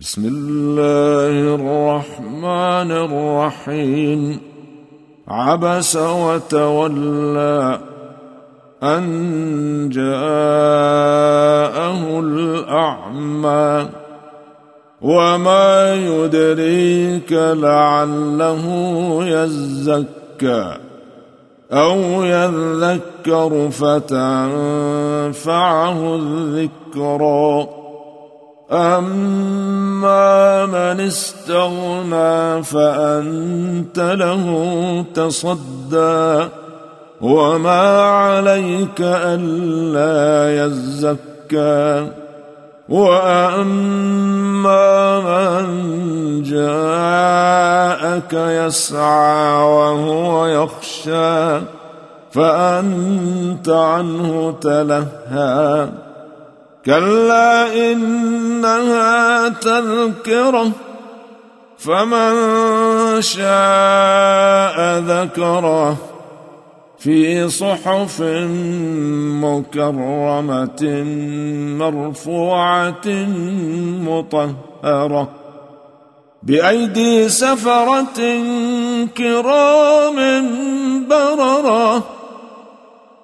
بسم الله الرحمن الرحيم. عبس وتولى أن جاءه الأعمى. وما يدريك لعله يزكى أو يذكر فتنفعه الذكرى. اما من استغنى فانت له تصدى وما عليك الا يزكى واما من جاءك يسعى وهو يخشى فانت عنه تلهى كلا إنها تذكرة فمن شاء ذكره في صحف مكرمة مرفوعة مطهرة بأيدي سفرة كرام بررة.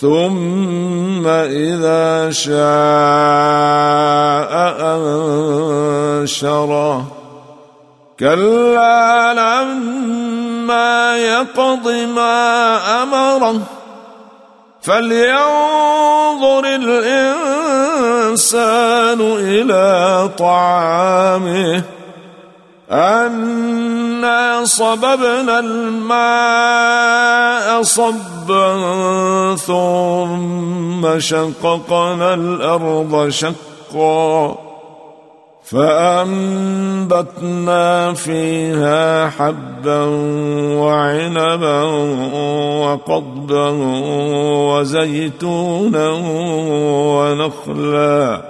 ثم إذا شاء أنشره. كلا لما يقض ما أمره فلينظر الإنسان إلى طعامه. أنا صببنا الماء صبا ثم شققنا الأرض شقا فأنبتنا فيها حبا وعنبا وقضبا وزيتونا ونخلا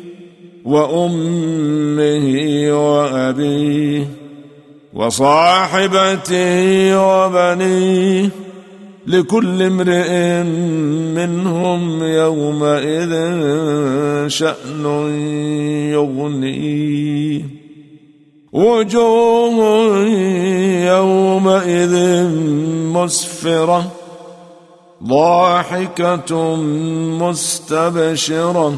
وأمه وأبيه وصاحبته وبنيه لكل امرئ منهم يومئذ شأن يغنيه. وجوه يومئذ مسفرة ضاحكة مستبشرة.